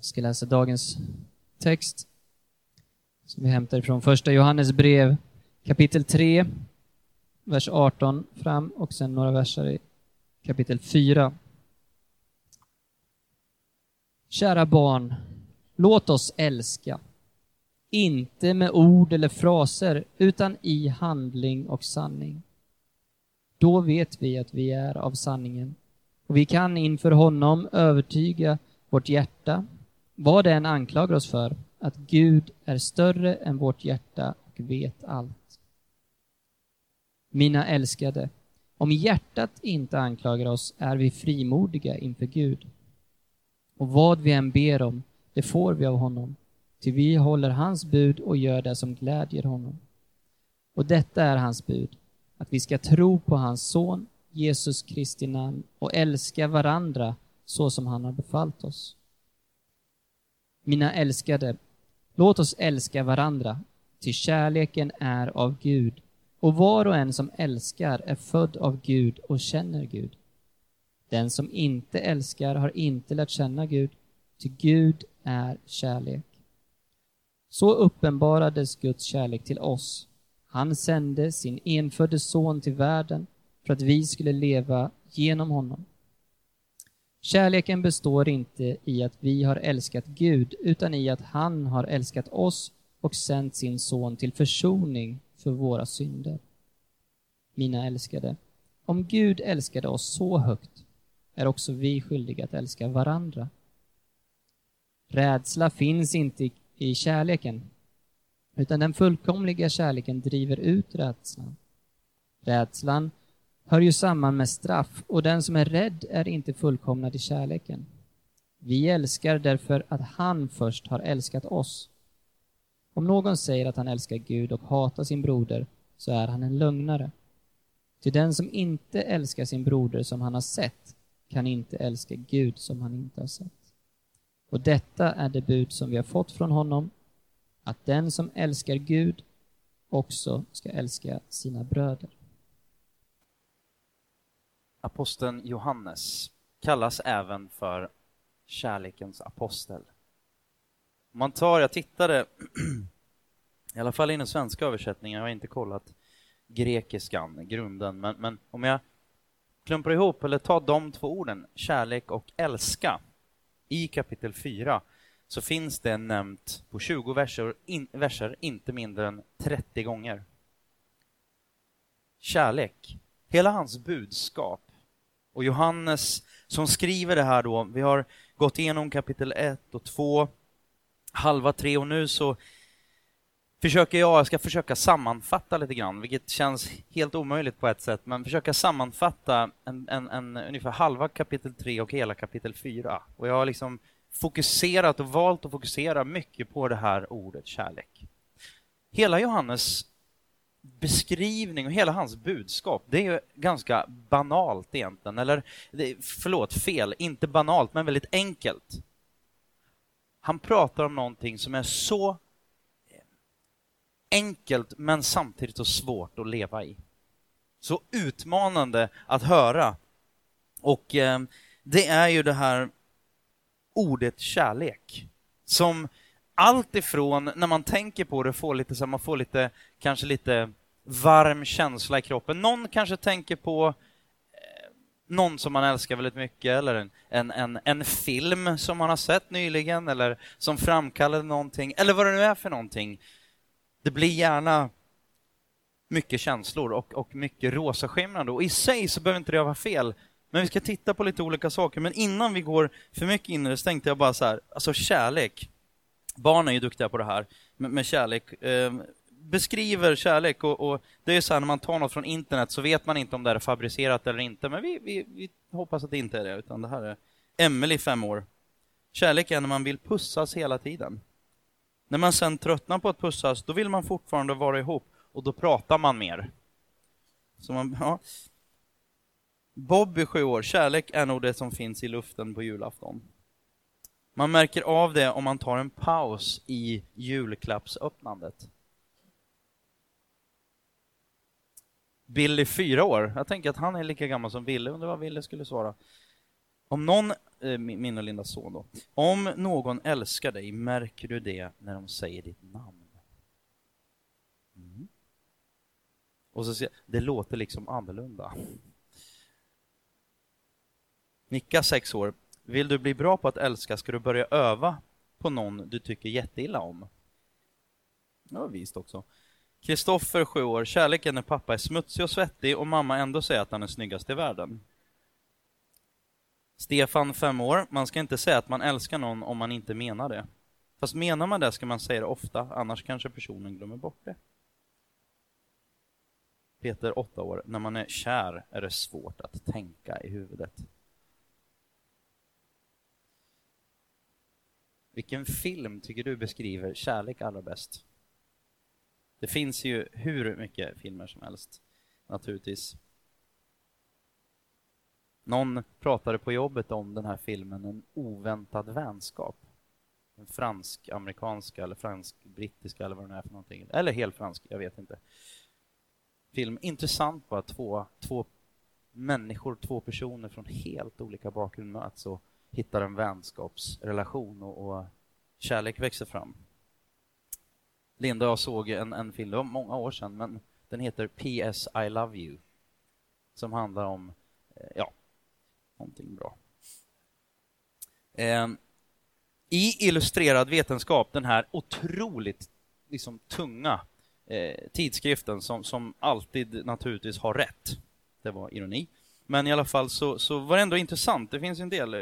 Jag ska läsa dagens text som vi hämtar från första Johannes brev kapitel 3, vers 18 fram och sen några verser i kapitel 4. Kära barn, låt oss älska. Inte med ord eller fraser, utan i handling och sanning. Då vet vi att vi är av sanningen och vi kan inför honom övertyga vårt hjärta, vad det än anklagar oss för, att Gud är större än vårt hjärta och vet allt. Mina älskade, om hjärtat inte anklagar oss är vi frimodiga inför Gud. Och vad vi än ber om, det får vi av honom, ty vi håller hans bud och gör det som glädjer honom. Och detta är hans bud, att vi ska tro på hans son Jesus Kristi namn och älska varandra så som han har befallt oss. Mina älskade, låt oss älska varandra, ty kärleken är av Gud och var och en som älskar är född av Gud och känner Gud. Den som inte älskar har inte lärt känna Gud, ty Gud är kärlek. Så uppenbarades Guds kärlek till oss. Han sände sin enfödde son till världen för att vi skulle leva genom honom. Kärleken består inte i att vi har älskat Gud, utan i att han har älskat oss och sänt sin son till försoning för våra synder. Mina älskade, om Gud älskade oss så högt är också vi skyldiga att älska varandra. Rädsla finns inte i kärleken, utan den fullkomliga kärleken driver ut rädslan. Rädslan hör ju samman med straff och den som är rädd är inte fullkomnad i kärleken. Vi älskar därför att han först har älskat oss. Om någon säger att han älskar Gud och hatar sin broder så är han en lögnare. Till den som inte älskar sin broder som han har sett kan inte älska Gud som han inte har sett. Och detta är det bud som vi har fått från honom, att den som älskar Gud också ska älska sina bröder. Aposteln Johannes kallas även för kärlekens apostel. Om man tar, jag tittade, i alla fall i den svenska översättningen, jag har inte kollat grekiskan, grunden, men, men om jag klumpar ihop, eller tar de två orden, kärlek och älska, i kapitel 4, så finns det nämnt på 20 verser, in, verser inte mindre än 30 gånger. Kärlek, hela hans budskap och Johannes som skriver det här då, vi har gått igenom kapitel 1 och 2, halva 3 och nu så försöker jag, jag ska försöka sammanfatta lite grann, vilket känns helt omöjligt på ett sätt, men försöka sammanfatta en, en, en, ungefär halva kapitel 3 och hela kapitel 4. Och jag har liksom fokuserat och valt att fokusera mycket på det här ordet kärlek. Hela Johannes beskrivning och hela hans budskap, det är ju ganska banalt egentligen. Eller, förlåt, fel. Inte banalt, men väldigt enkelt. Han pratar om någonting som är så enkelt, men samtidigt så svårt att leva i. Så utmanande att höra. Och eh, det är ju det här ordet kärlek, som allt ifrån när man tänker på det får lite så man får lite, kanske lite varm känsla i kroppen. Någon kanske tänker på eh, någon som man älskar väldigt mycket eller en, en, en, en film som man har sett nyligen eller som framkallade någonting eller vad det nu är för någonting. Det blir gärna mycket känslor och, och mycket rosaskimrande och i sig så behöver inte det vara fel men vi ska titta på lite olika saker. Men innan vi går för mycket in i det så tänkte jag bara så här, alltså kärlek. Barn är ju duktiga på det här med, med kärlek. Eh, beskriver kärlek och, och, det är så här när man tar något från internet så vet man inte om det är fabricerat eller inte. Men vi, vi, vi hoppas att det inte är det, utan det här är Emelie, fem år. Kärlek är när man vill pussas hela tiden. När man sen tröttnar på att pussas, då vill man fortfarande vara ihop och då pratar man mer. Så man, ja. Bobby, sju år. Kärlek är nog det som finns i luften på julafton. Man märker av det om man tar en paus i julklappsöppnandet. Billy, fyra år. Jag tänker att han är lika gammal som Ville. Undrar vad Ville skulle svara. Om någon eh, min min och Lindas son då. Om någon älskar dig, märker du det när de säger ditt namn? Mm. Och så säger det låter liksom annorlunda. Nicka, sex år. Vill du bli bra på att älska ska du börja öva på någon du tycker jätteilla om. Ja, visst också. Kristoffer, sju år. Kärleken när pappa är smutsig och svettig och mamma ändå säger att han är snyggast i världen. Stefan, fem år. Man ska inte säga att man älskar någon om man inte menar det. Fast menar man det ska man säga det ofta, annars kanske personen glömmer bort det. Peter, åtta år. När man är kär är det svårt att tänka i huvudet. Vilken film tycker du beskriver kärlek allra bäst? Det finns ju hur mycket filmer som helst, naturligtvis. Någon pratade på jobbet om den här filmen En oväntad vänskap. Den fransk-amerikanska eller fransk-brittiska eller vad den är för någonting. Eller helt fransk, jag vet inte. Film. Intressant bara två, två människor, två personer från helt olika bakgrund möts och hittar en vänskapsrelation och, och kärlek växer fram. Linda och jag såg en, en film, det var många år sedan, men den heter PS I Love You. Som handlar om, eh, ja, någonting bra. Eh, I Illustrerad vetenskap, den här otroligt liksom, tunga eh, tidskriften som, som alltid naturligtvis har rätt. Det var ironi. Men i alla fall så, så var det ändå intressant. Det finns en del eh,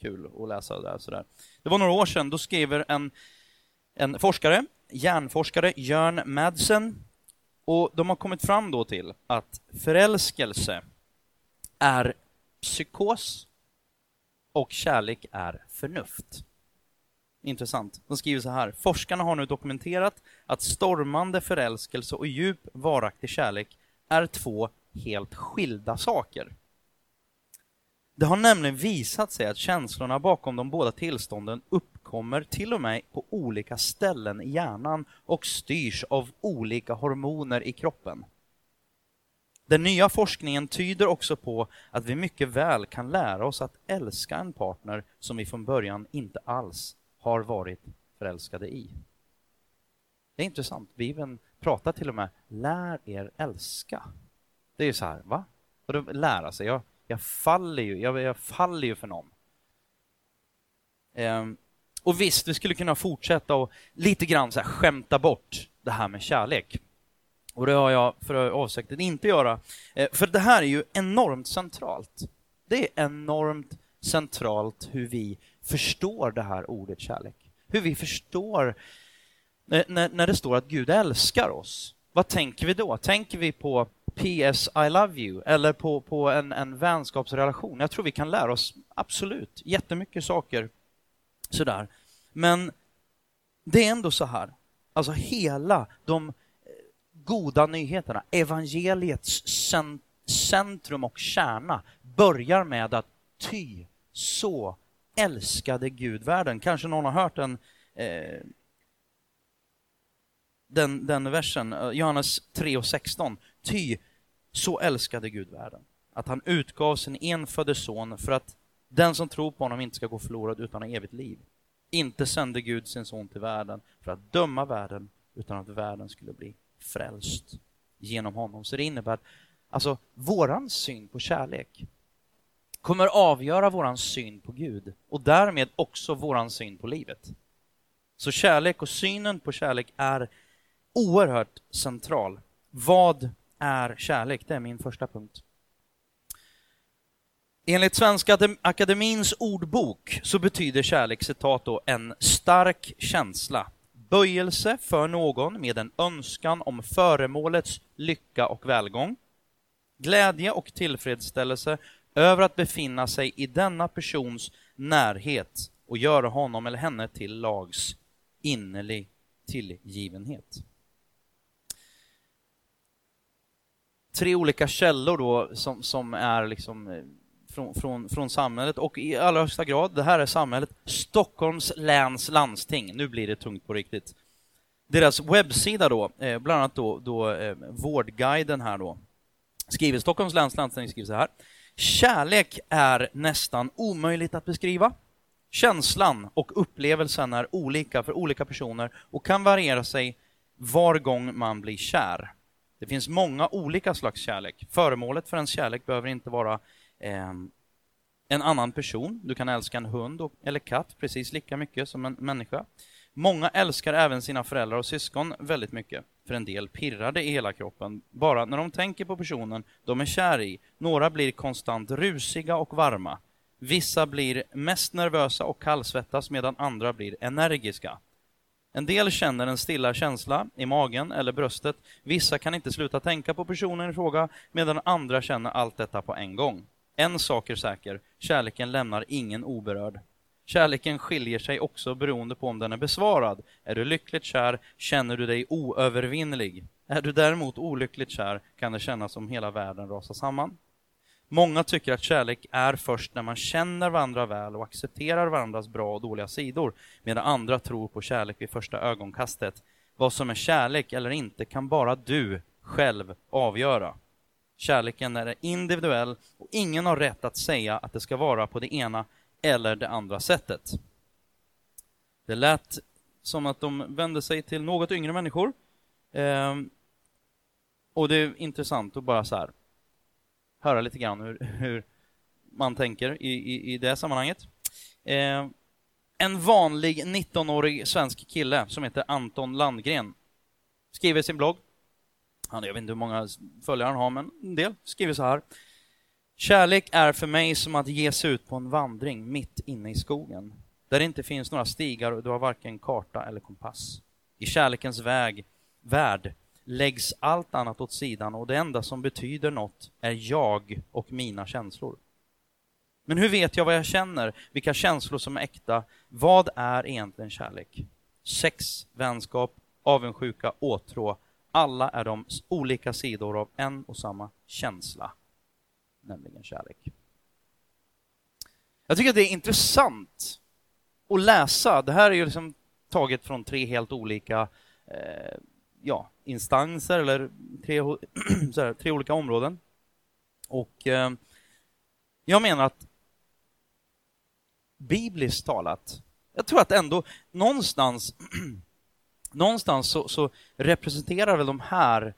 kul att läsa där. Sådär. Det var några år sedan, då skriver en, en forskare, hjärnforskare, Jörn Madsen, och de har kommit fram då till att förälskelse är psykos och kärlek är förnuft. Intressant. De skriver så här. Forskarna har nu dokumenterat att stormande förälskelse och djup varaktig kärlek är två helt skilda saker. Det har nämligen visat sig att känslorna bakom de båda tillstånden uppkommer till och med på olika ställen i hjärnan och styrs av olika hormoner i kroppen. Den nya forskningen tyder också på att vi mycket väl kan lära oss att älska en partner som vi från början inte alls har varit förälskade i. Det är intressant. Bibeln pratar till och med lär er älska. Det är ju så här, va? Och då lära sig. Jag, jag faller ju, jag, jag faller ju för någon. Ehm, och visst, vi skulle kunna fortsätta och lite grann så här skämta bort det här med kärlek. Och det har jag för avsikt att inte göra. Ehm, för det här är ju enormt centralt. Det är enormt centralt hur vi förstår det här ordet kärlek. Hur vi förstår eh, när, när det står att Gud älskar oss. Vad tänker vi då? Tänker vi på PS I love you eller på, på en, en vänskapsrelation? Jag tror vi kan lära oss absolut jättemycket saker sådär. Men det är ändå så här, alltså hela de eh, goda nyheterna, evangeliets centrum och kärna börjar med att ty så älskade Gud världen. Kanske någon har hört den eh, den, den versen, eh, Johannes 3 och 16. Ty så älskade Gud världen, att han utgav sin enfödde son för att den som tror på honom inte ska gå förlorad utan ha evigt liv. Inte sände Gud sin son till världen för att döma världen, utan att världen skulle bli frälst genom honom. Så det innebär att alltså, våran syn på kärlek kommer avgöra våran syn på Gud och därmed också våran syn på livet. Så kärlek och synen på kärlek är oerhört central. Vad är kärlek? Det är min första punkt. Enligt Svenska Akademins ordbok så betyder kärlek, citat då, en stark känsla, böjelse för någon med en önskan om föremålets lycka och välgång, glädje och tillfredsställelse över att befinna sig i denna persons närhet och göra honom eller henne till lags innerlig tillgivenhet. Tre olika källor då som, som är liksom eh, från, från, från samhället och i allra högsta grad, det här är samhället, Stockholms läns landsting. Nu blir det tungt på riktigt. Deras webbsida då, eh, bland annat då, då eh, Vårdguiden här då, skriver Stockholms läns landsting skriver så här. Kärlek är nästan omöjligt att beskriva. Känslan och upplevelsen är olika för olika personer och kan variera sig var gång man blir kär. Det finns många olika slags kärlek. Föremålet för ens kärlek behöver inte vara eh, en annan person. Du kan älska en hund och, eller katt precis lika mycket som en människa. Många älskar även sina föräldrar och syskon väldigt mycket. För en del pirrar det i hela kroppen bara när de tänker på personen de är kär i. Några blir konstant rusiga och varma. Vissa blir mest nervösa och kallsvettas medan andra blir energiska. En del känner en stilla känsla i magen eller bröstet. Vissa kan inte sluta tänka på personen i fråga medan andra känner allt detta på en gång. En sak är säker, kärleken lämnar ingen oberörd. Kärleken skiljer sig också beroende på om den är besvarad. Är du lyckligt kär känner du dig oövervinnlig. Är du däremot olyckligt kär kan det kännas som hela världen rasar samman. Många tycker att kärlek är först när man känner varandra väl och accepterar varandras bra och dåliga sidor, medan andra tror på kärlek vid första ögonkastet. Vad som är kärlek eller inte kan bara du själv avgöra. Kärleken är individuell och ingen har rätt att säga att det ska vara på det ena eller det andra sättet. Det lät som att de vände sig till något yngre människor. Ehm, och det är intressant att bara så här, höra lite grann hur, hur man tänker i, i, i det sammanhanget. Eh, en vanlig 19-årig svensk kille som heter Anton Landgren skriver i sin blogg, han, jag vet inte hur många följare han har, men en del, skriver så här. Kärlek är för mig som att ge sig ut på en vandring mitt inne i skogen, där det inte finns några stigar och du har varken karta eller kompass. I kärlekens väg, värld läggs allt annat åt sidan och det enda som betyder något är jag och mina känslor. Men hur vet jag vad jag känner? Vilka känslor som är äkta? Vad är egentligen kärlek? Sex, vänskap, avundsjuka, åtrå. Alla är de olika sidor av en och samma känsla nämligen kärlek. Jag tycker att det är intressant att läsa. Det här är ju liksom taget från tre helt olika eh, ja, instanser eller tre, här, tre olika områden. Och eh, jag menar att bibliskt talat, jag tror att ändå någonstans, någonstans så, så representerar väl de här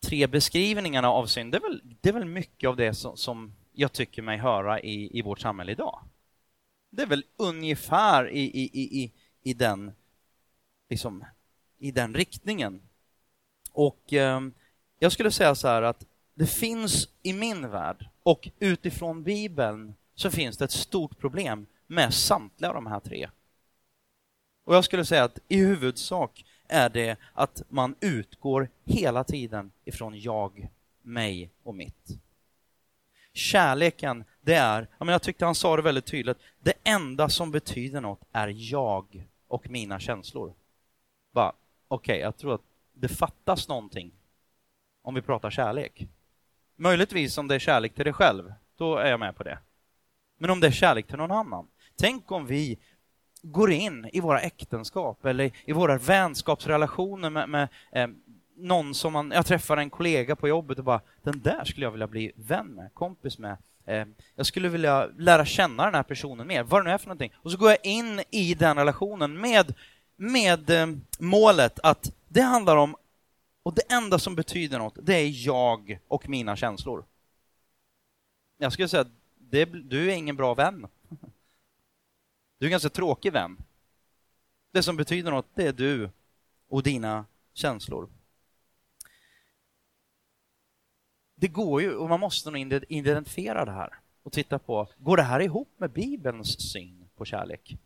tre beskrivningarna av synd, det är väl, det är väl mycket av det som, som jag tycker mig höra i, i vårt samhälle idag. Det är väl ungefär i, i, i, i, den, liksom, i den riktningen. Och eh, jag skulle säga så här att det finns i min värld och utifrån Bibeln så finns det ett stort problem med samtliga de här tre. Och jag skulle säga att i huvudsak är det att man utgår hela tiden ifrån jag, mig och mitt. Kärleken, det är, jag tyckte han sa det väldigt tydligt, det enda som betyder något är jag och mina känslor. Okej, okay, jag tror att det fattas någonting om vi pratar kärlek. Möjligtvis om det är kärlek till dig själv, då är jag med på det. Men om det är kärlek till någon annan. Tänk om vi går in i våra äktenskap eller i våra vänskapsrelationer med, med eh, någon som man, jag träffar en kollega på jobbet och bara, den där skulle jag vilja bli vän med, kompis med. Eh, jag skulle vilja lära känna den här personen mer, vad det nu är för någonting. Och så går jag in i den relationen med, med eh, målet att det handlar om, och det enda som betyder något, det är jag och mina känslor. Jag skulle säga att det, du är ingen bra vän. Du är en ganska tråkig vän. Det som betyder något, det är du och dina känslor. Det går ju, och man måste nog identifiera det här och titta på, går det här ihop med Bibelns syn på kärlek?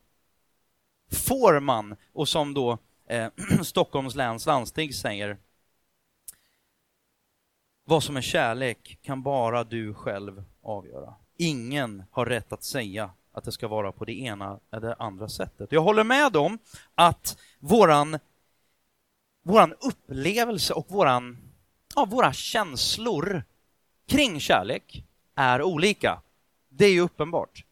Får man, och som då eh, Stockholms läns landsting säger, vad som är kärlek kan bara du själv avgöra. Ingen har rätt att säga att det ska vara på det ena eller det andra sättet. Jag håller med om att våran, våran upplevelse och våran, ja, våra känslor kring kärlek är olika. Det är ju uppenbart.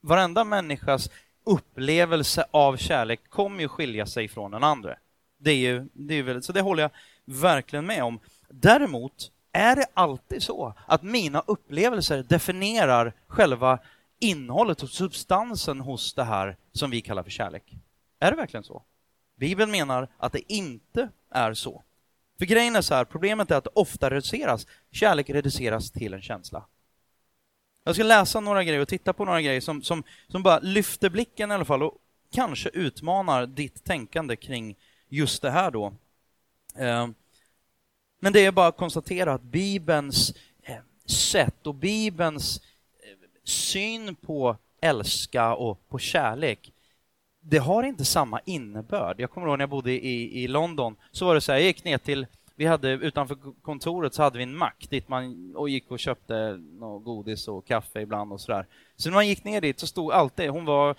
Varenda människas upplevelse av kärlek kommer ju skilja sig från den andra. Det är ju, det är ju väldigt, så det håller jag verkligen med om. Däremot är det alltid så att mina upplevelser definierar själva innehållet och substansen hos det här som vi kallar för kärlek? Är det verkligen så? Bibeln menar att det inte är så. För grejen är så här, problemet är att det ofta reduceras. Kärlek reduceras till en känsla. Jag ska läsa några grejer och titta på några grejer som, som, som bara lyfter blicken i alla fall och kanske utmanar ditt tänkande kring just det här då. Eh, men det är bara att konstatera att Bibelns eh, sätt och Bibelns eh, syn på älska och på kärlek det har inte samma innebörd. Jag kommer ihåg när jag bodde i, i London, så var det så här, jag gick ner till vi hade utanför kontoret så hade vi en mack dit man och gick och köpte något godis och kaffe ibland och sådär. Så när man gick ner dit så stod alltid, hon var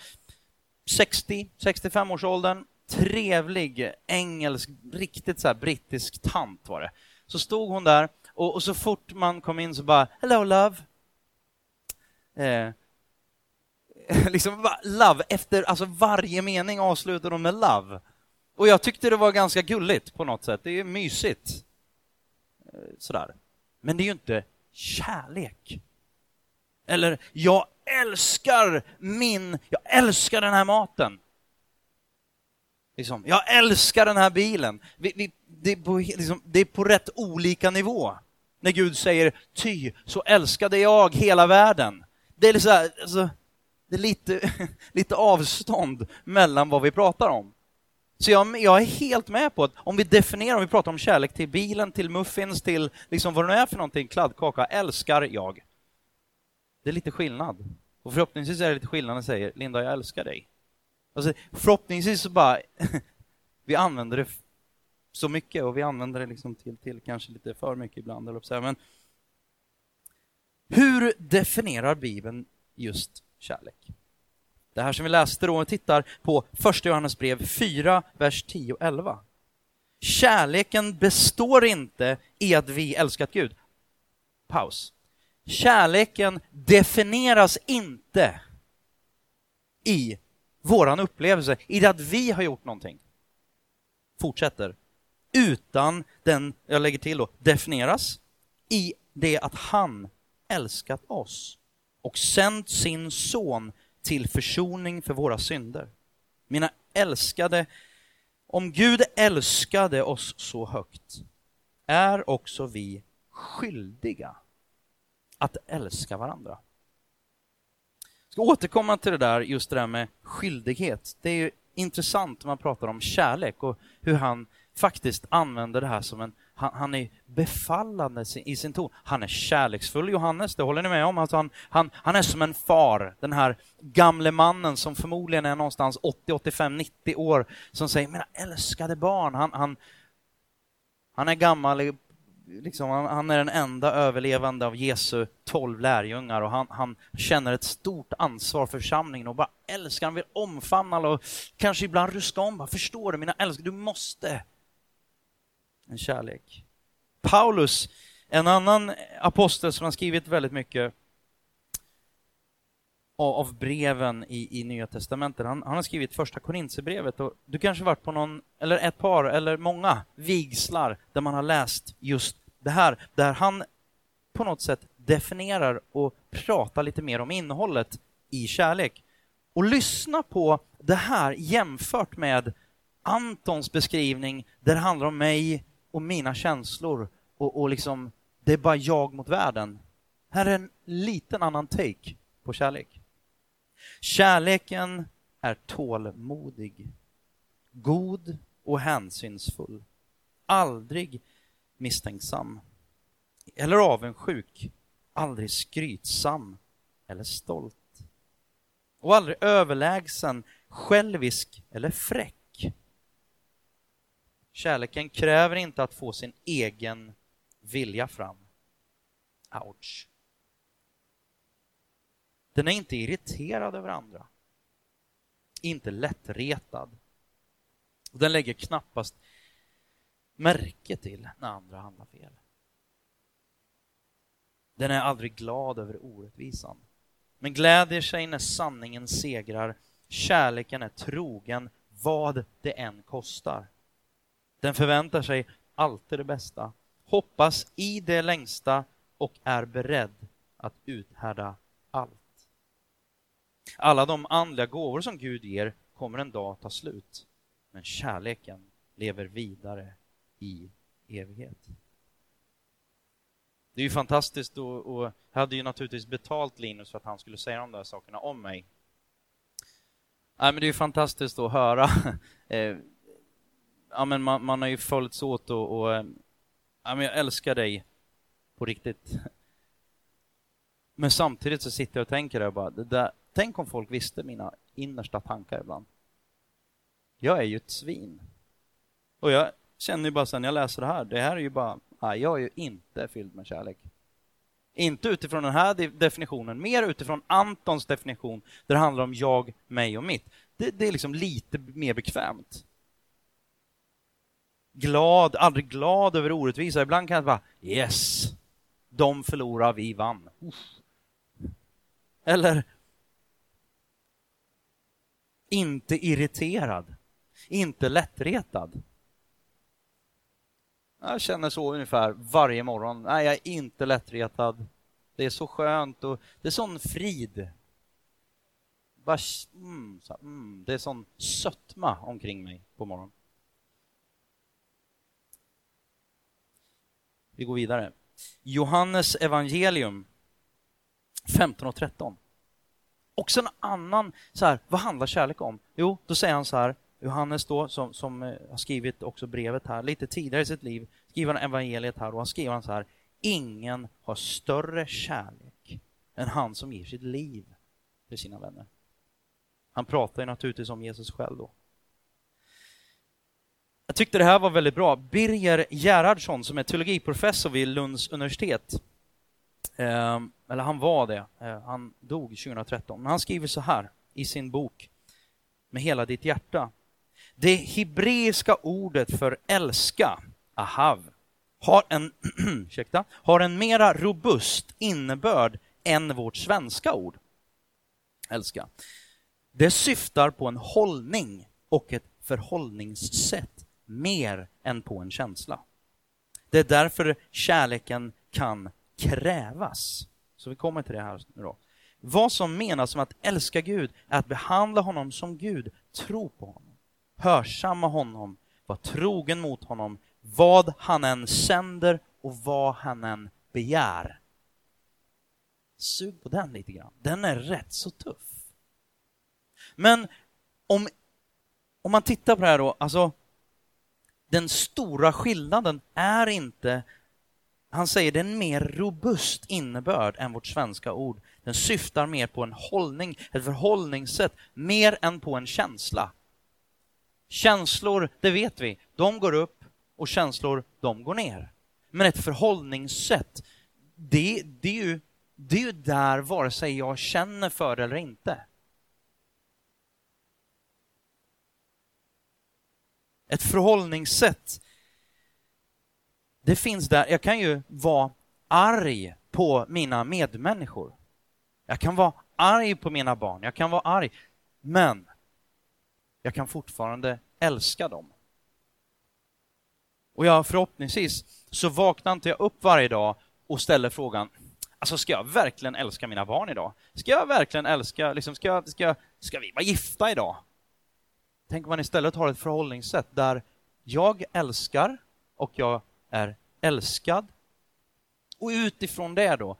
60, 65 års åldern, trevlig, engelsk, riktigt så brittisk tant var det. Så stod hon där och, och, så fort man kom in så bara ”Hello love”. Eh, liksom love, efter alltså varje mening avslutade de med love. Och jag tyckte det var ganska gulligt på något sätt. Det är mysigt. Eh, sådär. Men det är ju inte kärlek. Eller, jag älskar min, jag älskar den här maten. Liksom, jag älskar den här bilen. Vi, vi, det, är på, liksom, det är på rätt olika nivå. När Gud säger ty så älskade jag hela världen. Det är, så här, alltså, det är lite, lite avstånd mellan vad vi pratar om. Så jag, jag, är helt med på att om vi definierar, om vi pratar om kärlek till bilen, till muffins, till liksom vad det nu är för någonting, kladdkaka, älskar jag. Det är lite skillnad. Och förhoppningsvis är det lite skillnad när jag säger Linda, jag älskar dig. Alltså, förhoppningsvis så bara, vi använder det så mycket och vi använder det liksom till, till kanske lite för mycket ibland. Eller så. Men hur definierar Bibeln just kärlek? Det här som vi läste då, om vi tittar på första Johannes brev 4, vers 10 och 11. Kärleken består inte i att vi älskat Gud. Paus. Kärleken definieras inte i våran upplevelse, i det att vi har gjort någonting. Fortsätter. Utan den, jag lägger till då, definieras i det att han älskat oss och sänt sin son till försoning för våra synder. Mina älskade, om Gud älskade oss så högt, är också vi skyldiga att älska varandra. Jag ska återkomma till det där, just det där med skyldighet. Det är ju intressant när man pratar om kärlek och hur han faktiskt använder det här som en han, han, är befallande i sin ton. Han är kärleksfull, Johannes, det håller ni med om? Alltså han, han, han är som en far, den här gamle mannen som förmodligen är någonstans 80, 85, 90 år, som säger mina älskade barn. Han, han, han är gammal, liksom, han, han, är den enda överlevande av Jesu tolv lärjungar och han, han känner ett stort ansvar för församlingen och bara älskar, han vill omfamna alla och kanske ibland ruska om. Bara, Förstår du, mina älskade, du måste en kärlek. Paulus, en annan apostel som har skrivit väldigt mycket av breven i, i Nya Testamentet. Han, han har skrivit första Korintierbrevet och du kanske varit på någon, eller ett par, eller många vigslar där man har läst just det här, där han på något sätt definierar och pratar lite mer om innehållet i kärlek. Och lyssna på det här jämfört med Antons beskrivning där det handlar om mig och mina känslor och, och liksom, det är bara jag mot världen. Här är en liten annan take på kärlek. Kärleken är tålmodig, god och hänsynsfull, aldrig misstänksam eller avundsjuk, aldrig skrytsam eller stolt och aldrig överlägsen, självisk eller fräck. Kärleken kräver inte att få sin egen vilja fram. Ouch. Den är inte irriterad över andra. Inte lättretad. Den lägger knappast märke till när andra handlar fel. Den är aldrig glad över orättvisan, men gläder sig när sanningen segrar. Kärleken är trogen vad det än kostar. Den förväntar sig alltid det bästa, hoppas i det längsta och är beredd att uthärda allt. Alla de andliga gåvor som Gud ger kommer en dag ta slut, men kärleken lever vidare i evighet. Det är ju fantastiskt och, och jag hade ju naturligtvis betalt Linus för att han skulle säga de där sakerna om mig. Nej, men det är ju fantastiskt att höra. Eh, Ja, men man, man har ju följts åt och, och eh, ja, men jag älskar dig på riktigt. Men samtidigt så sitter jag och tänker jag bara, det där, tänk om folk visste mina innersta tankar ibland. Jag är ju ett svin. Och jag känner ju bara sen jag läser det här, det här är ju bara, nej, jag är ju inte fylld med kärlek. Inte utifrån den här definitionen, mer utifrån Antons definition, där det handlar om jag, mig och mitt. Det, det är liksom lite mer bekvämt. Glad, aldrig glad över orättvisa. Ibland kan jag bara, yes, de förlorar, vi vann. Uff. Eller inte irriterad, inte lättretad. Jag känner så ungefär varje morgon. Nej, jag är inte lättretad. Det är så skönt och det är sån frid. Bara, mm, så, mm, det är sån sötma omkring mig på morgonen. Vi går vidare. Johannes evangelium 15 och 13. Också en annan, så här, vad handlar kärlek om? Jo, då säger han så här, Johannes då, som, som eh, har skrivit också brevet här, lite tidigare i sitt liv, skriver han evangeliet här och han skriver han så här, ingen har större kärlek än han som ger sitt liv för sina vänner. Han pratar ju naturligtvis om Jesus själv då. Jag tyckte det här var väldigt bra. Birger Gerhardsson som är teologiprofessor vid Lunds universitet, eh, eller han var det, eh, han dog 2013, men han skriver så här i sin bok Med hela ditt hjärta. Det hebreiska ordet för älska, ahav, har en, ursäkta, har en mera robust innebörd än vårt svenska ord, älska. Det syftar på en hållning och ett förhållningssätt mer än på en känsla. Det är därför kärleken kan krävas. Så vi kommer till det här nu då. Vad som menas med att älska Gud är att behandla honom som Gud, tro på honom, hörsamma honom, vara trogen mot honom, vad han än sänder och vad han än begär. Sug på den lite grann. Den är rätt så tuff. Men om, om man tittar på det här då, alltså den stora skillnaden är inte han säger det är en mer robust innebörd än vårt svenska ord. Den syftar mer på en hållning, ett förhållningssätt, mer än på en känsla. Känslor, det vet vi, de går upp och känslor, de går ner. Men ett förhållningssätt, det, det, är, ju, det är ju där vare sig jag känner för det eller inte. Ett förhållningssätt, det finns där. Jag kan ju vara arg på mina medmänniskor. Jag kan vara arg på mina barn, jag kan vara arg. Men jag kan fortfarande älska dem. Och jag förhoppningsvis så vaknar inte jag upp varje dag och ställer frågan, alltså ska jag verkligen älska mina barn idag? Ska jag verkligen älska, liksom, ska, ska, ska vi vara gifta idag? Tänk om man istället har ett förhållningssätt där jag älskar och jag är älskad. Och utifrån det då,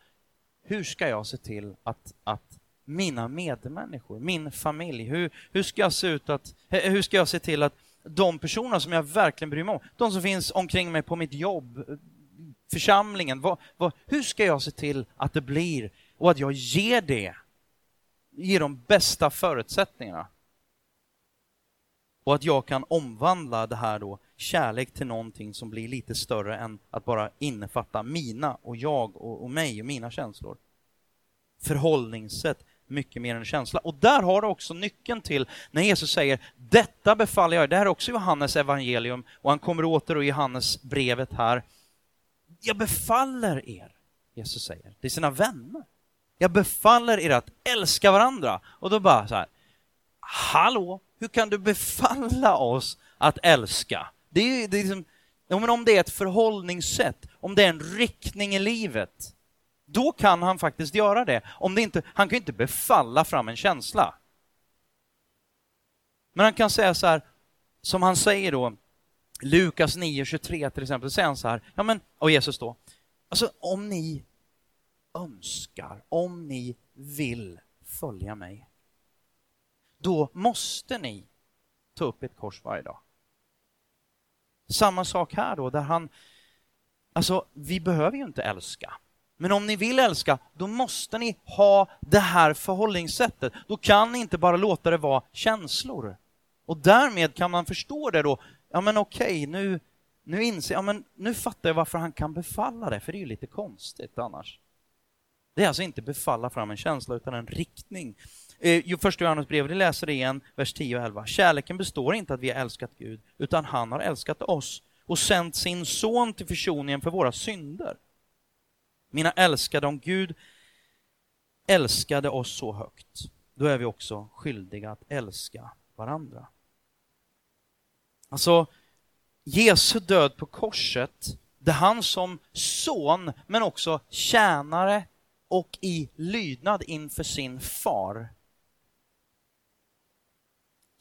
hur ska jag se till att, att mina medmänniskor, min familj, hur, hur ska jag se ut att, eh, hur ska jag se till att de personer som jag verkligen bryr mig om, de som finns omkring mig på mitt jobb, församlingen, vad, vad, hur ska jag se till att det blir och att jag ger det, ger de bästa förutsättningarna? Och att jag kan omvandla det här då, kärlek till någonting som blir lite större än att bara innefatta mina och jag och, och mig och mina känslor. Förhållningssätt, mycket mer än känsla. Och där har du också nyckeln till när Jesus säger detta befaller jag Det här är också Johannes evangelium och han kommer åter och Johannes brevet här. Jag befaller er, Jesus säger, till sina vänner. Jag befaller er att älska varandra. Och då bara så här, hallå, hur kan du befalla oss att älska? Det är, det är liksom, men om det är ett förhållningssätt, om det är en riktning i livet, då kan han faktiskt göra det. Om det inte, han kan ju inte befalla fram en känsla. Men han kan säga så här, som han säger då, Lukas 9.23 till exempel, säger han så här, ja men, och Jesus då, alltså om ni önskar, om ni vill följa mig, då måste ni ta upp ett kors varje dag. Samma sak här då, där han... Alltså, vi behöver ju inte älska. Men om ni vill älska, då måste ni ha det här förhållningssättet. Då kan ni inte bara låta det vara känslor. Och därmed kan man förstå det då. Ja, men okej, nu, nu inser jag, men nu fattar jag varför han kan befalla det, för det är ju lite konstigt annars. Det är alltså inte befalla fram en känsla, utan en riktning. Eh, första Johannes brev, läser det igen, vers 10 och 11. Kärleken består inte att vi har älskat Gud, utan han har älskat oss och sänt sin son till försoningen för våra synder. Mina älskade, om Gud älskade oss så högt, då är vi också skyldiga att älska varandra. Alltså, Jesu död på korset, det är han som son, men också tjänare och i lydnad inför sin far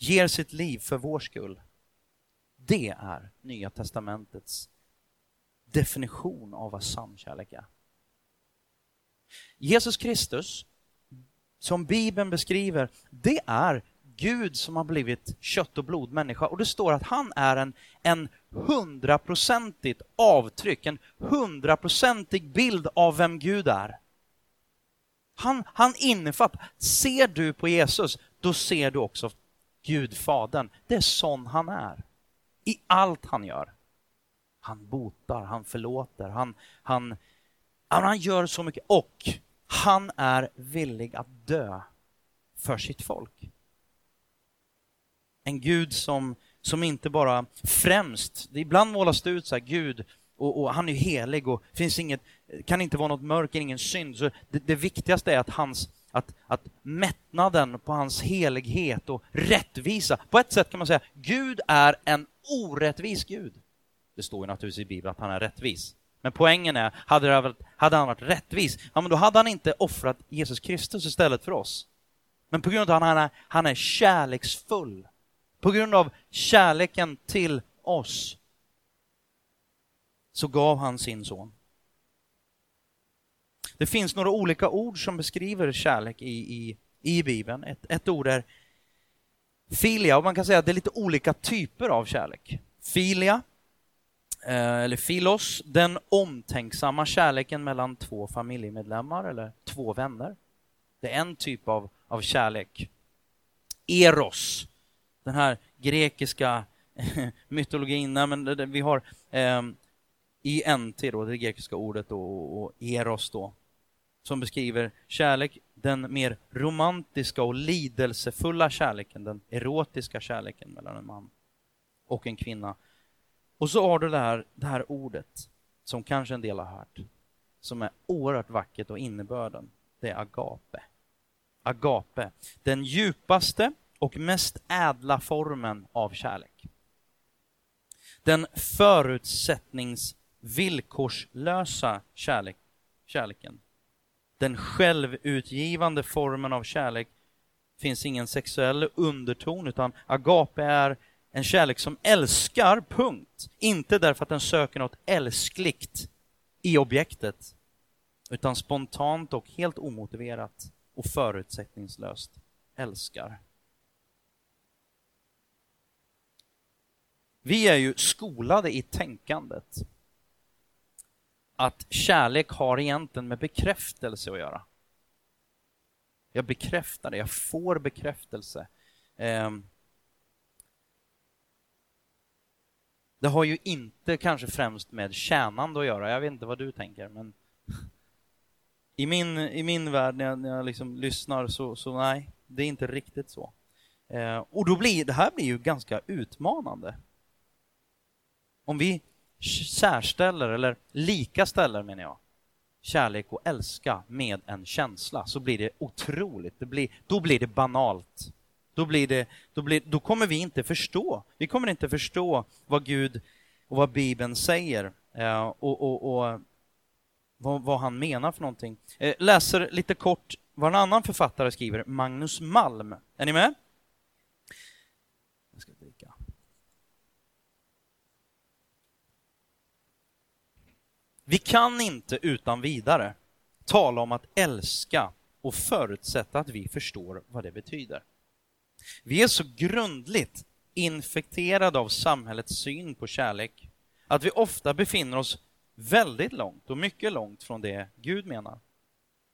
ger sitt liv för vår skull. Det är Nya testamentets definition av vad sann kärlek är. Jesus Kristus, som Bibeln beskriver, det är Gud som har blivit kött och blod människa och det står att han är en, en hundraprocentigt avtryck, en hundraprocentig bild av vem Gud är. Han, han innefattar, ser du på Jesus, då ser du också Gud, Fadern. Det är sån han är. I allt han gör. Han botar, han förlåter, han, han, han gör så mycket. Och han är villig att dö för sitt folk. En Gud som, som inte bara främst, ibland målas det ut så här, Gud, och, och, han är helig och finns inget, kan inte vara något mörker, ingen synd. Så det, det viktigaste är att hans att, att mättnaden på hans helighet och rättvisa, på ett sätt kan man säga, Gud är en orättvis Gud. Det står ju naturligtvis i Bibeln att han är rättvis. Men poängen är, hade, det, hade han varit rättvis, ja men då hade han inte offrat Jesus Kristus istället för oss. Men på grund av att han är, han är kärleksfull, på grund av kärleken till oss, så gav han sin son. Det finns några olika ord som beskriver kärlek i, i, i Bibeln. Ett, ett ord är filia, och man kan säga att det är lite olika typer av kärlek. Filia, eh, eller filos, den omtänksamma kärleken mellan två familjemedlemmar eller två vänner. Det är en typ av, av kärlek. Eros, den här grekiska mytologin, nej, men vi har eh, i NT då, det grekiska ordet och, och eros då, som beskriver kärlek, den mer romantiska och lidelsefulla kärleken, den erotiska kärleken mellan en man och en kvinna. Och så har du det här, det här ordet, som kanske en del har hört, som är oerhört vackert och innebörden, det är agape. Agape, den djupaste och mest ädla formen av kärlek. Den förutsättningsvillkorslösa kärlek, kärleken den självutgivande formen av kärlek finns ingen sexuell underton, utan agape är en kärlek som älskar, punkt. Inte därför att den söker något älskligt i objektet, utan spontant och helt omotiverat och förutsättningslöst älskar. Vi är ju skolade i tänkandet att kärlek har egentligen med bekräftelse att göra. Jag bekräftar det, jag får bekräftelse. Ehm, det har ju inte kanske främst med tjänande att göra, jag vet inte vad du tänker, men i min, i min värld när jag, när jag liksom lyssnar så, så nej, det är inte riktigt så. Ehm, och då blir det här blir ju ganska utmanande. Om vi särställer, eller lika ställer menar jag, kärlek och älska med en känsla så blir det otroligt, det blir, då blir det banalt. Då, blir det, då, blir, då kommer vi inte förstå, vi kommer inte förstå vad Gud och vad Bibeln säger eh, och, och, och vad, vad, han menar för någonting. Eh, läser lite kort vad en annan författare skriver, Magnus Malm. Är ni med? Jag ska dricka. Vi kan inte utan vidare tala om att älska och förutsätta att vi förstår vad det betyder. Vi är så grundligt infekterade av samhällets syn på kärlek att vi ofta befinner oss väldigt långt och mycket långt från det Gud menar.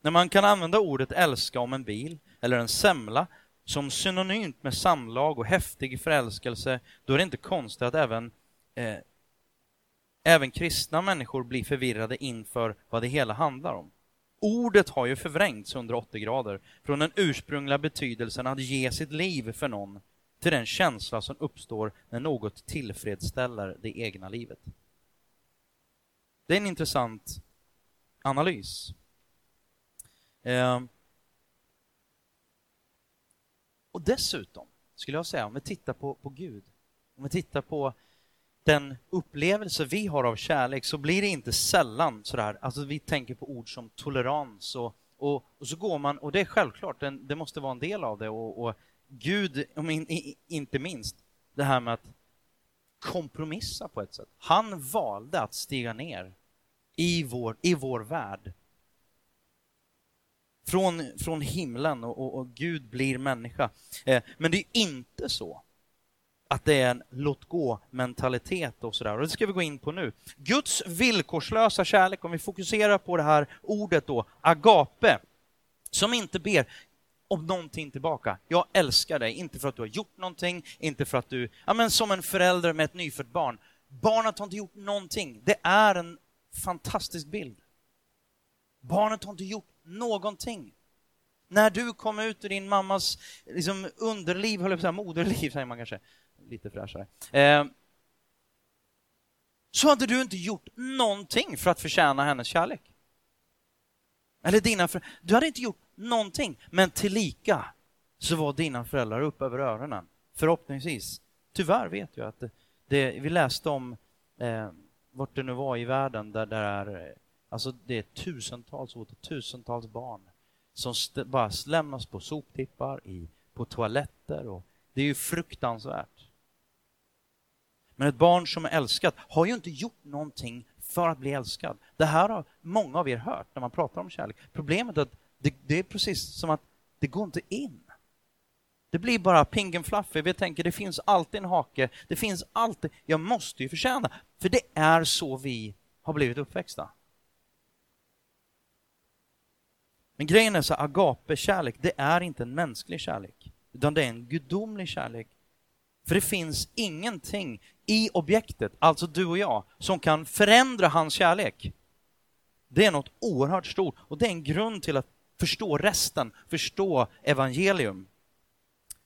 När man kan använda ordet älska om en bil eller en semla som synonymt med samlag och häftig förälskelse, då är det inte konstigt att även, eh, även kristna människor blir förvirrade inför vad det hela handlar om. Ordet har ju förvrängts 180 grader från den ursprungliga betydelsen att ge sitt liv för någon till den känsla som uppstår när något tillfredsställer det egna livet. Det är en intressant analys. Eh, och dessutom, skulle jag säga, om vi tittar på, på Gud, om vi tittar på den upplevelse vi har av kärlek så blir det inte sällan sådär, alltså vi tänker på ord som tolerans och, och, och så går man, och det är självklart, den, det måste vara en del av det och, och Gud, inte minst, det här med att kompromissa på ett sätt. Han valde att stiga ner i vår, i vår värld. Från, från himlen och, och, och Gud blir människa. Eh, men det är inte så att det är en låt gå-mentalitet och sådär. Och det ska vi gå in på nu. Guds villkorslösa kärlek, om vi fokuserar på det här ordet då, agape, som inte ber om någonting tillbaka. Jag älskar dig, inte för att du har gjort någonting, inte för att du, ja men som en förälder med ett nyfött barn. Barnet har inte gjort någonting. Det är en fantastisk bild. Barnet har inte gjort någonting. När du kom ut ur din mammas liksom, underliv, höll jag på att säga, moderliv säger man kanske, lite fräschare. Eh, så hade du inte gjort någonting för att förtjäna hennes kärlek. Eller dina föräldrar. Du hade inte gjort någonting, men tillika så var dina föräldrar upp över öronen. Förhoppningsvis. Tyvärr vet jag att det, det vi läste om eh, vart det nu var i världen där det är, alltså det är tusentals och tusentals barn som bara lämnas på soptippar, i, på toaletter och det är ju fruktansvärt. Men ett barn som är älskat har ju inte gjort någonting för att bli älskad. Det här har många av er hört när man pratar om kärlek. Problemet är att det, det är precis som att det går inte in. Det blir bara ping and fluffy. Vi tänker det finns alltid en hake. Det finns alltid, jag måste ju förtjäna. För det är så vi har blivit uppväxta. Men grejen är så agape-kärlek, det är inte en mänsklig kärlek. Utan det är en gudomlig kärlek. För det finns ingenting i objektet, alltså du och jag, som kan förändra hans kärlek. Det är något oerhört stort och det är en grund till att förstå resten, förstå evangelium.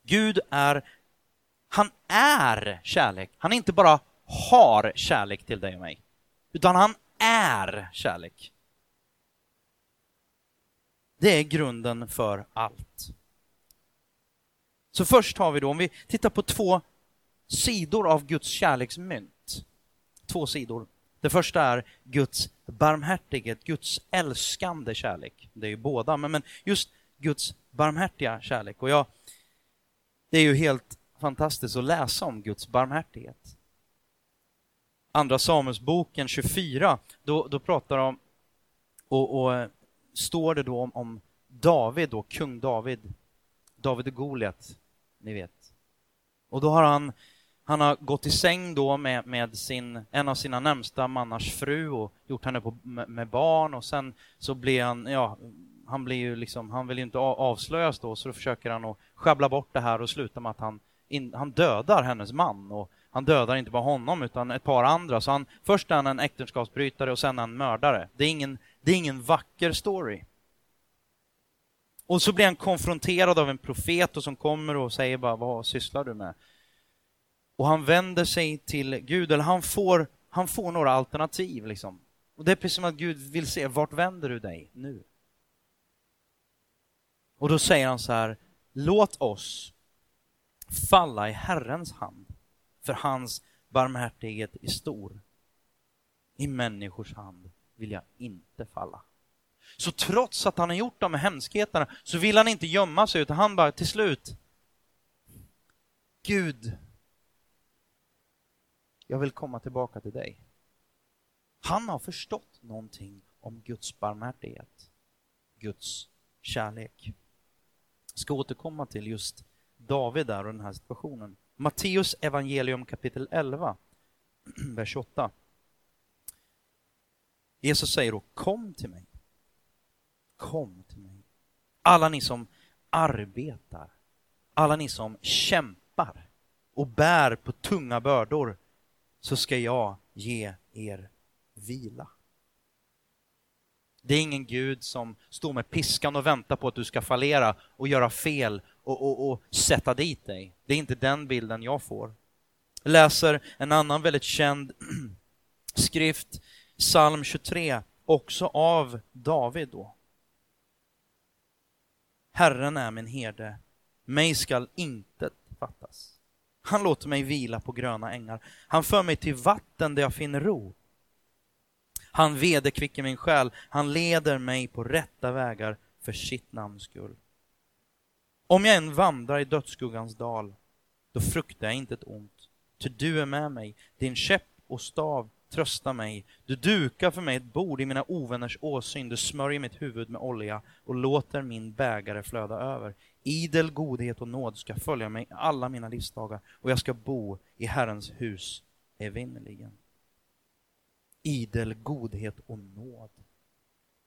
Gud är, han är kärlek. Han inte bara har kärlek till dig och mig, utan han är kärlek. Det är grunden för allt. Så först har vi då, om vi tittar på två sidor av Guds kärleksmynt. Två sidor. Det första är Guds barmhärtighet, Guds älskande kärlek. Det är ju båda, men, men just Guds barmhärtiga kärlek. Och jag, det är ju helt fantastiskt att läsa om Guds barmhärtighet. Andra Samuelsboken 24, då, då pratar de och, och står det då om, om David, då, kung David, David och Goliat, ni vet. Och då har han han har gått i säng då med, med sin, en av sina närmsta mannars fru och gjort henne på, med, med, barn och sen så blir han, ja, han blir ju liksom, han vill ju inte avslöjas då så då försöker han att sjabbla bort det här och sluta med att han, in, han dödar hennes man och han dödar inte bara honom utan ett par andra. Så han, först är han en äktenskapsbrytare och sen en mördare. Det är ingen, det är ingen vacker story. Och så blir han konfronterad av en profet och som kommer och säger bara vad sysslar du med? Och han vänder sig till Gud, eller han får, han får några alternativ. Liksom. Och Det är precis som att Gud vill se, vart vänder du dig nu? Och då säger han så här, låt oss falla i Herrens hand, för hans barmhärtighet är stor. I människors hand vill jag inte falla. Så trots att han har gjort de här hemskheterna så vill han inte gömma sig utan han bara till slut Gud, jag vill komma tillbaka till dig. Han har förstått någonting om Guds barmhärtighet, Guds kärlek. Jag ska återkomma till just David där och den här situationen. Matteus evangelium kapitel 11, vers 8. Jesus säger då, kom till mig. Kom till mig. Alla ni som arbetar, alla ni som kämpar och bär på tunga bördor, så ska jag ge er vila. Det är ingen Gud som står med piskan och väntar på att du ska fallera och göra fel och, och, och sätta dit dig. Det är inte den bilden jag får. Jag läser en annan väldigt känd skrift, psalm 23, också av David då. Herren är min herde, mig skall intet fattas. Han låter mig vila på gröna ängar. Han för mig till vatten där jag finner ro. Han vederkvicker min själ, han leder mig på rätta vägar för sitt namns skull. Om jag än vandrar i dödsskuggans dal, då fruktar jag inte ett ont. Ty du är med mig, din käpp och stav tröstar mig. Du dukar för mig ett bord i mina ovänners åsyn, du smörjer mitt huvud med olja och låter min bägare flöda över. Idel godhet och nåd ska följa mig alla mina livsdagar och jag ska bo i Herrens hus evinnerligen. Idel godhet och nåd.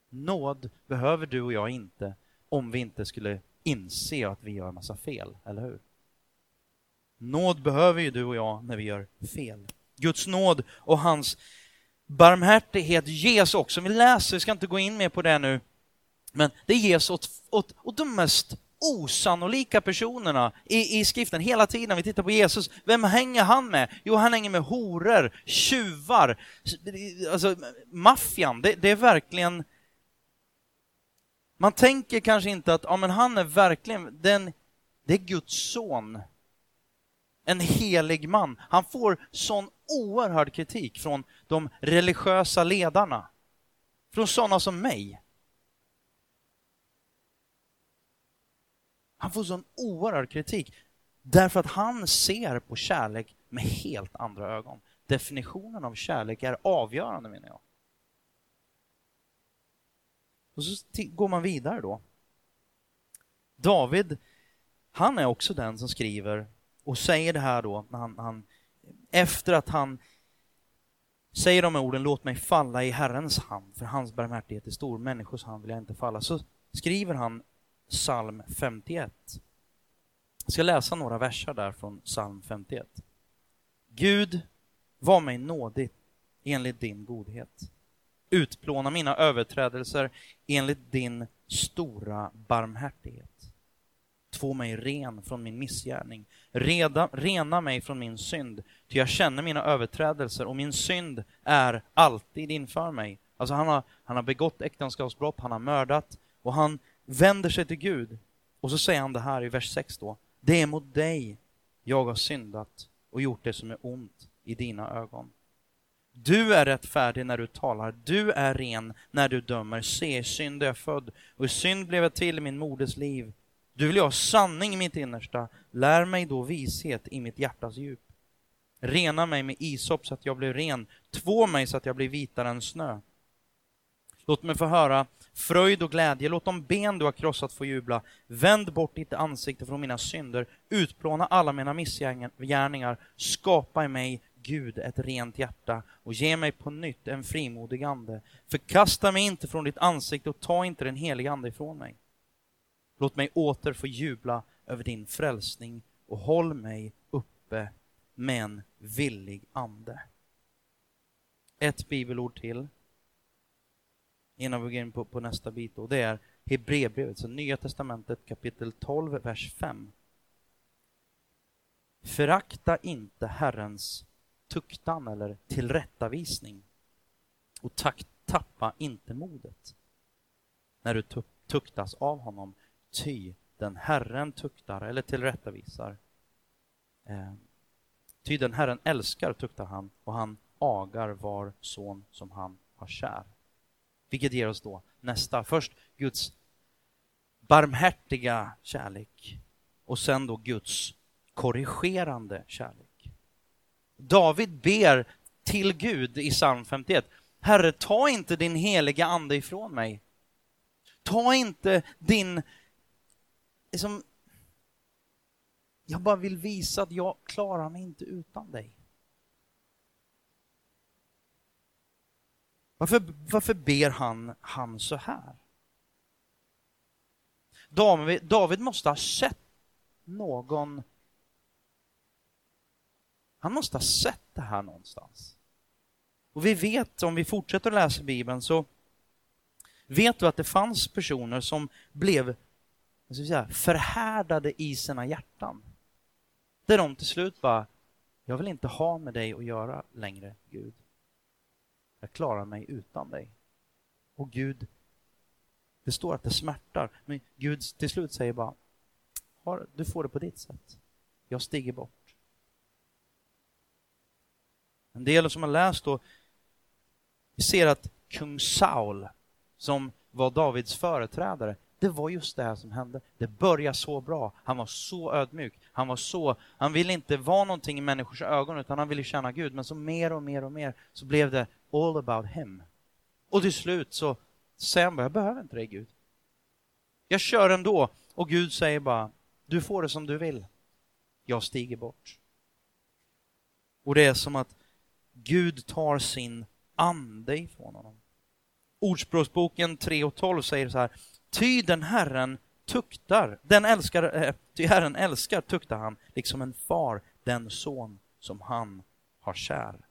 Nåd behöver du och jag inte om vi inte skulle inse att vi gör en massa fel, eller hur? Nåd behöver ju du och jag när vi gör fel. Guds nåd och hans barmhärtighet ges också. Vi läser, vi ska inte gå in mer på det nu, men det ges åt, åt, åt de mest osannolika personerna i, i skriften hela tiden. Vi tittar på Jesus, vem hänger han med? Jo, han hänger med horor, tjuvar, alltså maffian. Det, det är verkligen man tänker kanske inte att ja, men han är verkligen den, det är Guds son. En helig man. Han får sån oerhörd kritik från de religiösa ledarna. Från sådana som mig. Han får sån oerhörd kritik därför att han ser på kärlek med helt andra ögon. Definitionen av kärlek är avgörande menar jag. Och så går man vidare då. David, han är också den som skriver och säger det här då, när han, han, efter att han säger de här orden, låt mig falla i Herrens hand, för hans barmhärtighet är stor, människors hand vill jag inte falla, så skriver han psalm 51. Jag ska läsa några verser där från psalm 51. Gud, var mig nådig enligt din godhet utplåna mina överträdelser enligt din stora barmhärtighet. Två mig ren från min missgärning. Reda, rena mig från min synd, ty jag känner mina överträdelser och min synd är alltid inför mig. Alltså han har, han har begått äktenskapsbrott, han har mördat och han vänder sig till Gud. Och så säger han det här i vers 6 då. Det är mot dig jag har syndat och gjort det som är ont i dina ögon. Du är rättfärdig när du talar, du är ren när du dömer. Se, i synd är jag född, och i synd blev jag till i min moders liv. Du vill ha sanning i mitt innersta, lär mig då vishet i mitt hjärtas djup. Rena mig med isop så att jag blir ren, två mig så att jag blir vitare än snö. Låt mig få höra fröjd och glädje, låt de ben du har krossat få jubla. Vänd bort ditt ansikte från mina synder, utplåna alla mina missgärningar, skapa i mig Gud ett rent hjärta och ge mig på nytt en frimodig ande. Förkasta mig inte från ditt ansikte och ta inte den heliga ande ifrån mig. Låt mig åter få jubla över din frälsning och håll mig uppe med en villig ande. Ett bibelord till innan vi går in på, på nästa bit och det är Hebreerbrevet, så Nya Testamentet kapitel 12, vers 5. Förakta inte Herrens tuktan eller tillrättavisning. Och tack, tappa inte modet när du tuktas av honom, ty den Herren tuktar eller tillrättavisar. Eh, Ty den Herren älskar, tuktar han, och han agar var son som han har kär. Vilket ger oss då nästa. Först Guds barmhärtiga kärlek och sen då Guds korrigerande kärlek. David ber till Gud i psalm 51. Herre, ta inte din heliga ande ifrån mig. Ta inte din... Liksom, jag bara vill visa att jag klarar mig inte utan dig. Varför, varför ber han, han så här? David, David måste ha sett någon... Han måste ha sett det här någonstans. Och vi vet, om vi fortsätter att läsa Bibeln, så vet du att det fanns personer som blev ska säga, förhärdade i sina hjärtan. Där de till slut bara, jag vill inte ha med dig att göra längre, Gud. Jag klarar mig utan dig. Och Gud, det står att det smärtar, men Gud till slut säger bara, du får det på ditt sätt. Jag stiger bort. En del som har läst då, vi ser att kung Saul, som var Davids företrädare, det var just det här som hände. Det började så bra. Han var så ödmjuk. Han var så... Han ville inte vara någonting i människors ögon, utan han ville känna Gud. Men så mer och mer och mer så blev det all about him. Och till slut så säger han bara, jag behöver inte dig Gud. Jag kör ändå. Och Gud säger bara, du får det som du vill. Jag stiger bort. Och det är som att Gud tar sin ande ifrån honom. Ordspråksboken 3 och 12 säger så här, Ty den Herren tuktar, den älskar, äh, ty Herren älskar tuktar han, liksom en far den son som han har kär.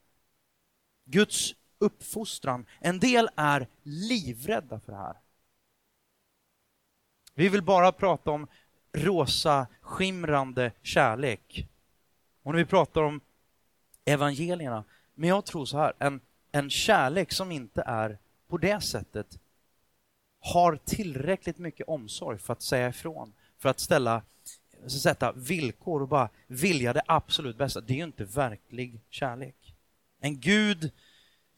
Guds uppfostran, en del är livrädda för det här. Vi vill bara prata om rosa, skimrande kärlek. Och när vi pratar om evangelierna, men jag tror så här, en, en kärlek som inte är på det sättet har tillräckligt mycket omsorg för att säga ifrån, för att ställa sätta villkor och bara vilja det absolut bästa. Det är ju inte verklig kärlek. En Gud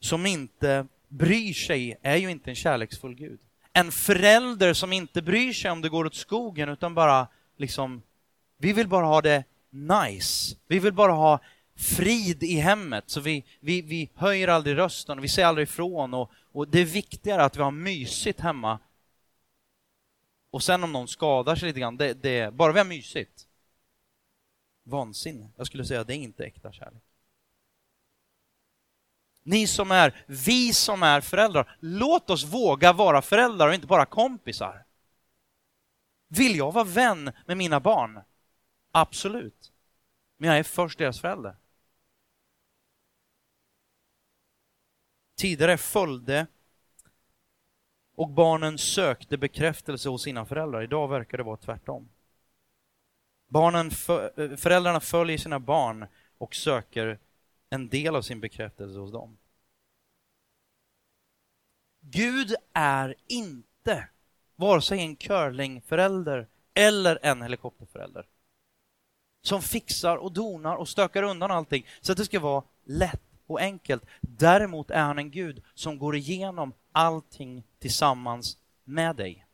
som inte bryr sig är ju inte en kärleksfull Gud. En förälder som inte bryr sig om det går åt skogen utan bara liksom, vi vill bara ha det nice. Vi vill bara ha frid i hemmet, så vi, vi, vi höjer aldrig rösten och vi säger aldrig ifrån och, och det är viktigare att vi har mysigt hemma. Och sen om någon skadar sig lite grann, det, det, bara vi har mysigt. Vansinne. Jag skulle säga att det är inte äkta kärlek. Ni som är, vi som är föräldrar, låt oss våga vara föräldrar och inte bara kompisar. Vill jag vara vän med mina barn? Absolut. Men jag är först deras förälder. Tidigare följde och barnen sökte bekräftelse hos sina föräldrar. Idag verkar det vara tvärtom. Barnen, för, föräldrarna följer sina barn och söker en del av sin bekräftelse hos dem. Gud är inte vare sig en curlingförälder eller en helikopterförälder som fixar och donar och stökar undan allting så att det ska vara lätt och enkelt. Däremot är han en Gud som går igenom allting tillsammans med dig.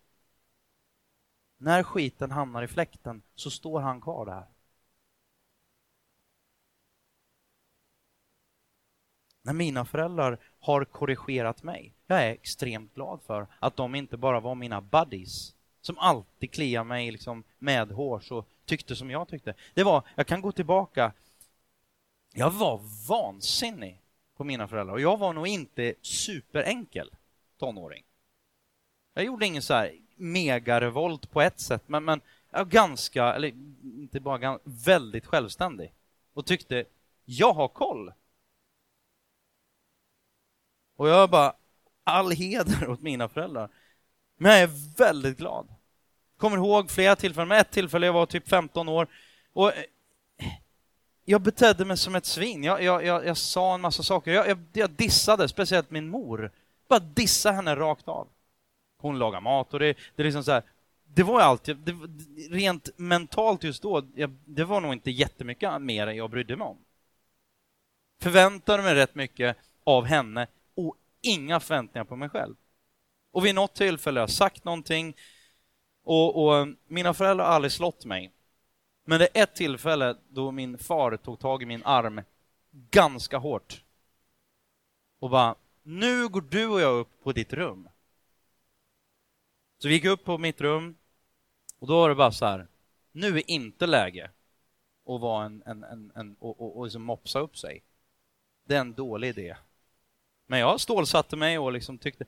När skiten hamnar i fläkten så står han kvar där. När mina föräldrar har korrigerat mig, jag är extremt glad för att de inte bara var mina buddies som alltid kliar mig liksom medhårs och tyckte som jag tyckte. Det var, jag kan gå tillbaka jag var vansinnig på mina föräldrar och jag var nog inte superenkel tonåring. Jag gjorde ingen så här megarevolt på ett sätt, men, men jag var ganska, eller inte bara väldigt självständig och tyckte jag har koll. Och jag bara, all heder åt mina föräldrar. Men jag är väldigt glad. Kommer ihåg flera tillfällen, med ett tillfälle jag var typ 15 år och eh, jag betedde mig som ett svin. Jag, jag, jag, jag sa en massa saker. Jag, jag, dissade, speciellt min mor. Bara dissa henne rakt av. Hon lagar mat och det, det är liksom så här, Det var allt. Det, rent mentalt just då, det var nog inte jättemycket mer jag brydde mig om. Förväntade mig rätt mycket av henne inga förväntningar på mig själv. Och vid något tillfälle har jag sagt någonting och, och eh, mina föräldrar har aldrig slått mig. Men det är ett tillfälle då min far tog tag i min arm ganska hårt och bara, nu går du och jag upp på ditt rum. Så vi gick upp på mitt rum och då var det bara så här, nu är inte läge att vara en, en, en, en och, och, och liksom mopsa upp sig. Det är en dålig idé. Men jag stålsatte mig och liksom tyckte,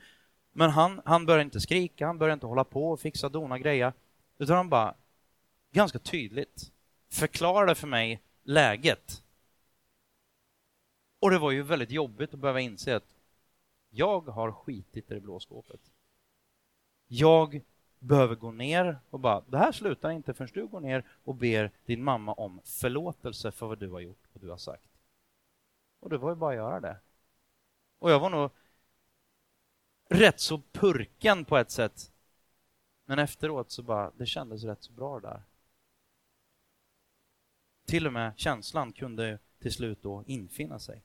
men han, han började inte skrika, han började inte hålla på och fixa, dona, greja, utan han bara ganska tydligt förklarade för mig läget. Och det var ju väldigt jobbigt att behöva inse att jag har skitit i det blå skåpet. Jag behöver gå ner och bara, det här slutar inte förrän du går ner och ber din mamma om förlåtelse för vad du har gjort och du har sagt. Och det var ju bara att göra det. Och jag var nog rätt så purken på ett sätt. Men efteråt så bara, det kändes rätt så bra där. Till och med känslan kunde till slut då infinna sig.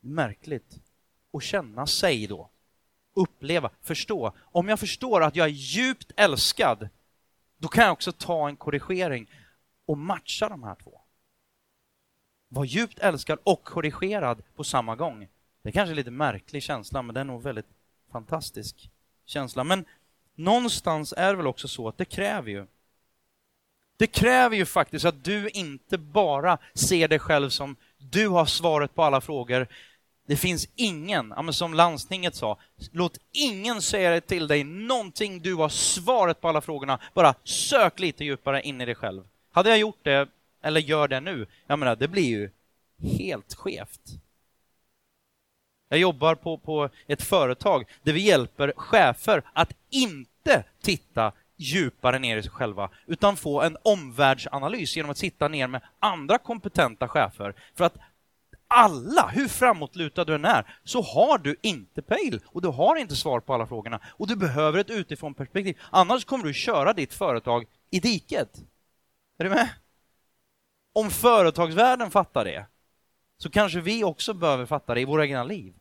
Märkligt. att känna sig då. Uppleva, förstå. Om jag förstår att jag är djupt älskad, då kan jag också ta en korrigering och matcha de här två. Var djupt älskad och korrigerad på samma gång. Det är kanske är lite märklig känsla, men det är nog väldigt fantastisk känsla. Men någonstans är det väl också så att det kräver ju det kräver ju faktiskt att du inte bara ser dig själv som du har svaret på alla frågor. Det finns ingen, som landstinget sa, låt ingen säga till dig någonting, du har svaret på alla frågorna. Bara sök lite djupare in i dig själv. Hade jag gjort det, eller gör det nu, jag menar, det blir ju helt skevt. Jag jobbar på, på ett företag där vi hjälper chefer att inte titta djupare ner i sig själva, utan få en omvärldsanalys genom att sitta ner med andra kompetenta chefer. För att alla, hur framåtlutad du än är, så har du inte pejl och du har inte svar på alla frågorna. Och du behöver ett utifrån perspektiv. Annars kommer du köra ditt företag i diket. Är du med? Om företagsvärlden fattar det, så kanske vi också behöver fatta det i våra egna liv.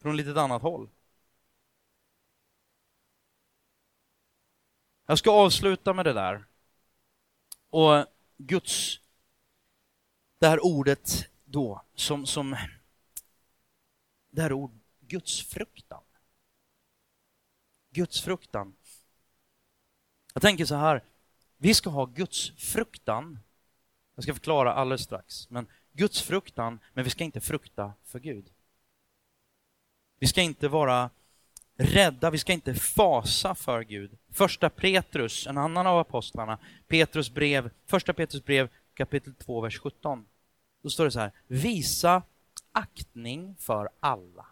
Från lite annat håll. Jag ska avsluta med det där. Och Guds, det här ordet då, som, som det här ordet, Guds fruktan. Guds fruktan. Jag tänker så här, vi ska ha Guds fruktan. Jag ska förklara alldeles strax, men Guds fruktan, men vi ska inte frukta för Gud. Vi ska inte vara rädda, vi ska inte fasa för Gud. Första Petrus, en annan av apostlarna, Petrus brev, första Petrus brev kapitel 2, vers 17. Då står det så här, visa aktning för alla.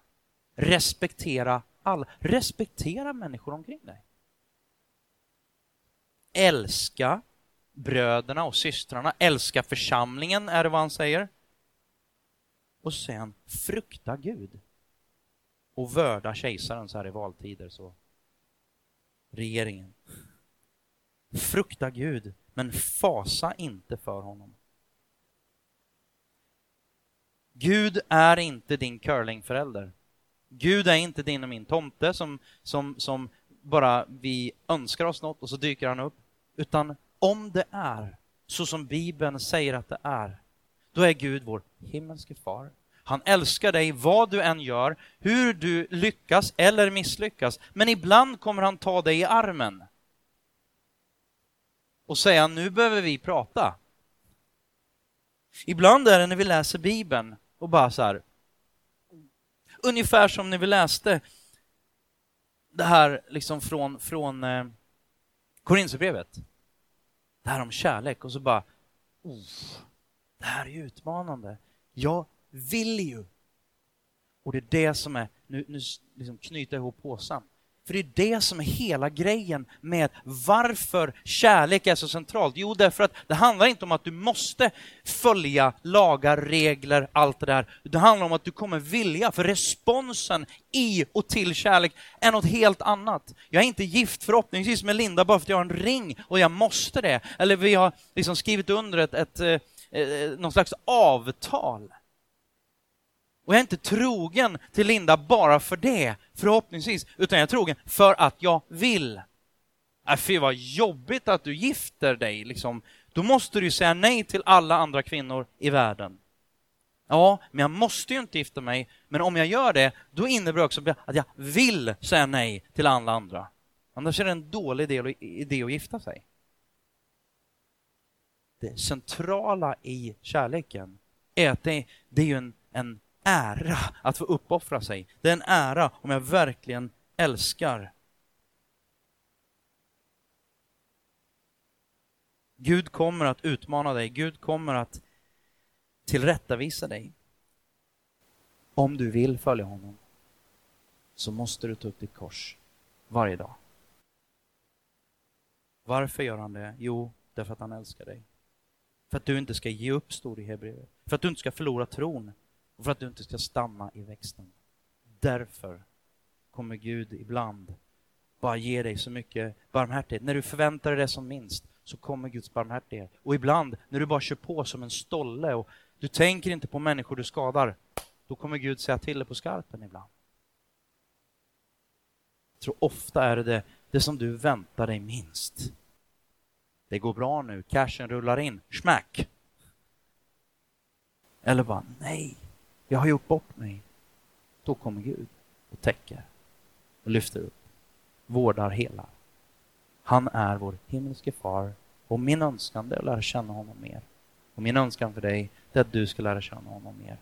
Respektera alla. Respektera människor omkring dig. Älska bröderna och systrarna, älska församlingen är det vad han säger. Och sen frukta Gud och vörda kejsaren så här i valtider. Så regeringen. Frukta Gud, men fasa inte för honom. Gud är inte din curlingförälder. Gud är inte din och min tomte som, som, som bara vi önskar oss något och så dyker han upp. Utan om det är så som Bibeln säger att det är, då är Gud vår himmelske far han älskar dig vad du än gör, hur du lyckas eller misslyckas. Men ibland kommer han ta dig i armen och säga nu behöver vi prata. Ibland är det när vi läser Bibeln och bara så här, ungefär som när vi läste det här liksom från, från eh, Korinthierbrevet. Det här om kärlek och så bara, oh, det här är utmanande. Jag vill ju. Och det är det som är, nu, nu liksom knyter jag ihop påsen. För det är det som är hela grejen med varför kärlek är så centralt. Jo, därför att det handlar inte om att du måste följa lagar, regler, allt det där. Det handlar om att du kommer vilja, för responsen i och till kärlek är något helt annat. Jag är inte gift förhoppningsvis med Linda bara för att jag har en ring och jag måste det. Eller vi har liksom skrivit under ett, ett, ett, ett någon slags avtal. Och jag är inte trogen till Linda bara för det, förhoppningsvis, utan jag är trogen för att jag vill. Äh, fy vad jobbigt att du gifter dig, liksom. Då måste du säga nej till alla andra kvinnor i världen. Ja, men jag måste ju inte gifta mig, men om jag gör det, då innebär det också att jag vill säga nej till alla andra. Annars är det en dålig idé att gifta sig. Det centrala i kärleken är att det, det är ju en, en ära att få uppoffra sig. Det är en ära om jag verkligen älskar. Gud kommer att utmana dig, Gud kommer att tillrättavisa dig. Om du vill följa honom så måste du ta upp ditt kors varje dag. Varför gör han det? Jo, därför att han älskar dig. För att du inte ska ge upp, står det i Hebreerbrevet. För att du inte ska förlora tron och för att du inte ska stanna i växten. Därför kommer Gud ibland bara ge dig så mycket barmhärtighet. När du förväntar dig det som minst så kommer Guds barmhärtighet. Och ibland när du bara kör på som en stolle och du tänker inte på människor du skadar, då kommer Gud säga till dig på skarpen ibland. Jag tror ofta är det, det det som du väntar dig minst. Det går bra nu, cashen rullar in, smack! Eller bara, nej, jag har gjort bort mig. Då kommer Gud och täcker och lyfter upp, vårdar hela. Han är vår himmelske far och min önskan är att lära känna honom mer. Och min önskan för dig är att du ska lära känna honom mer.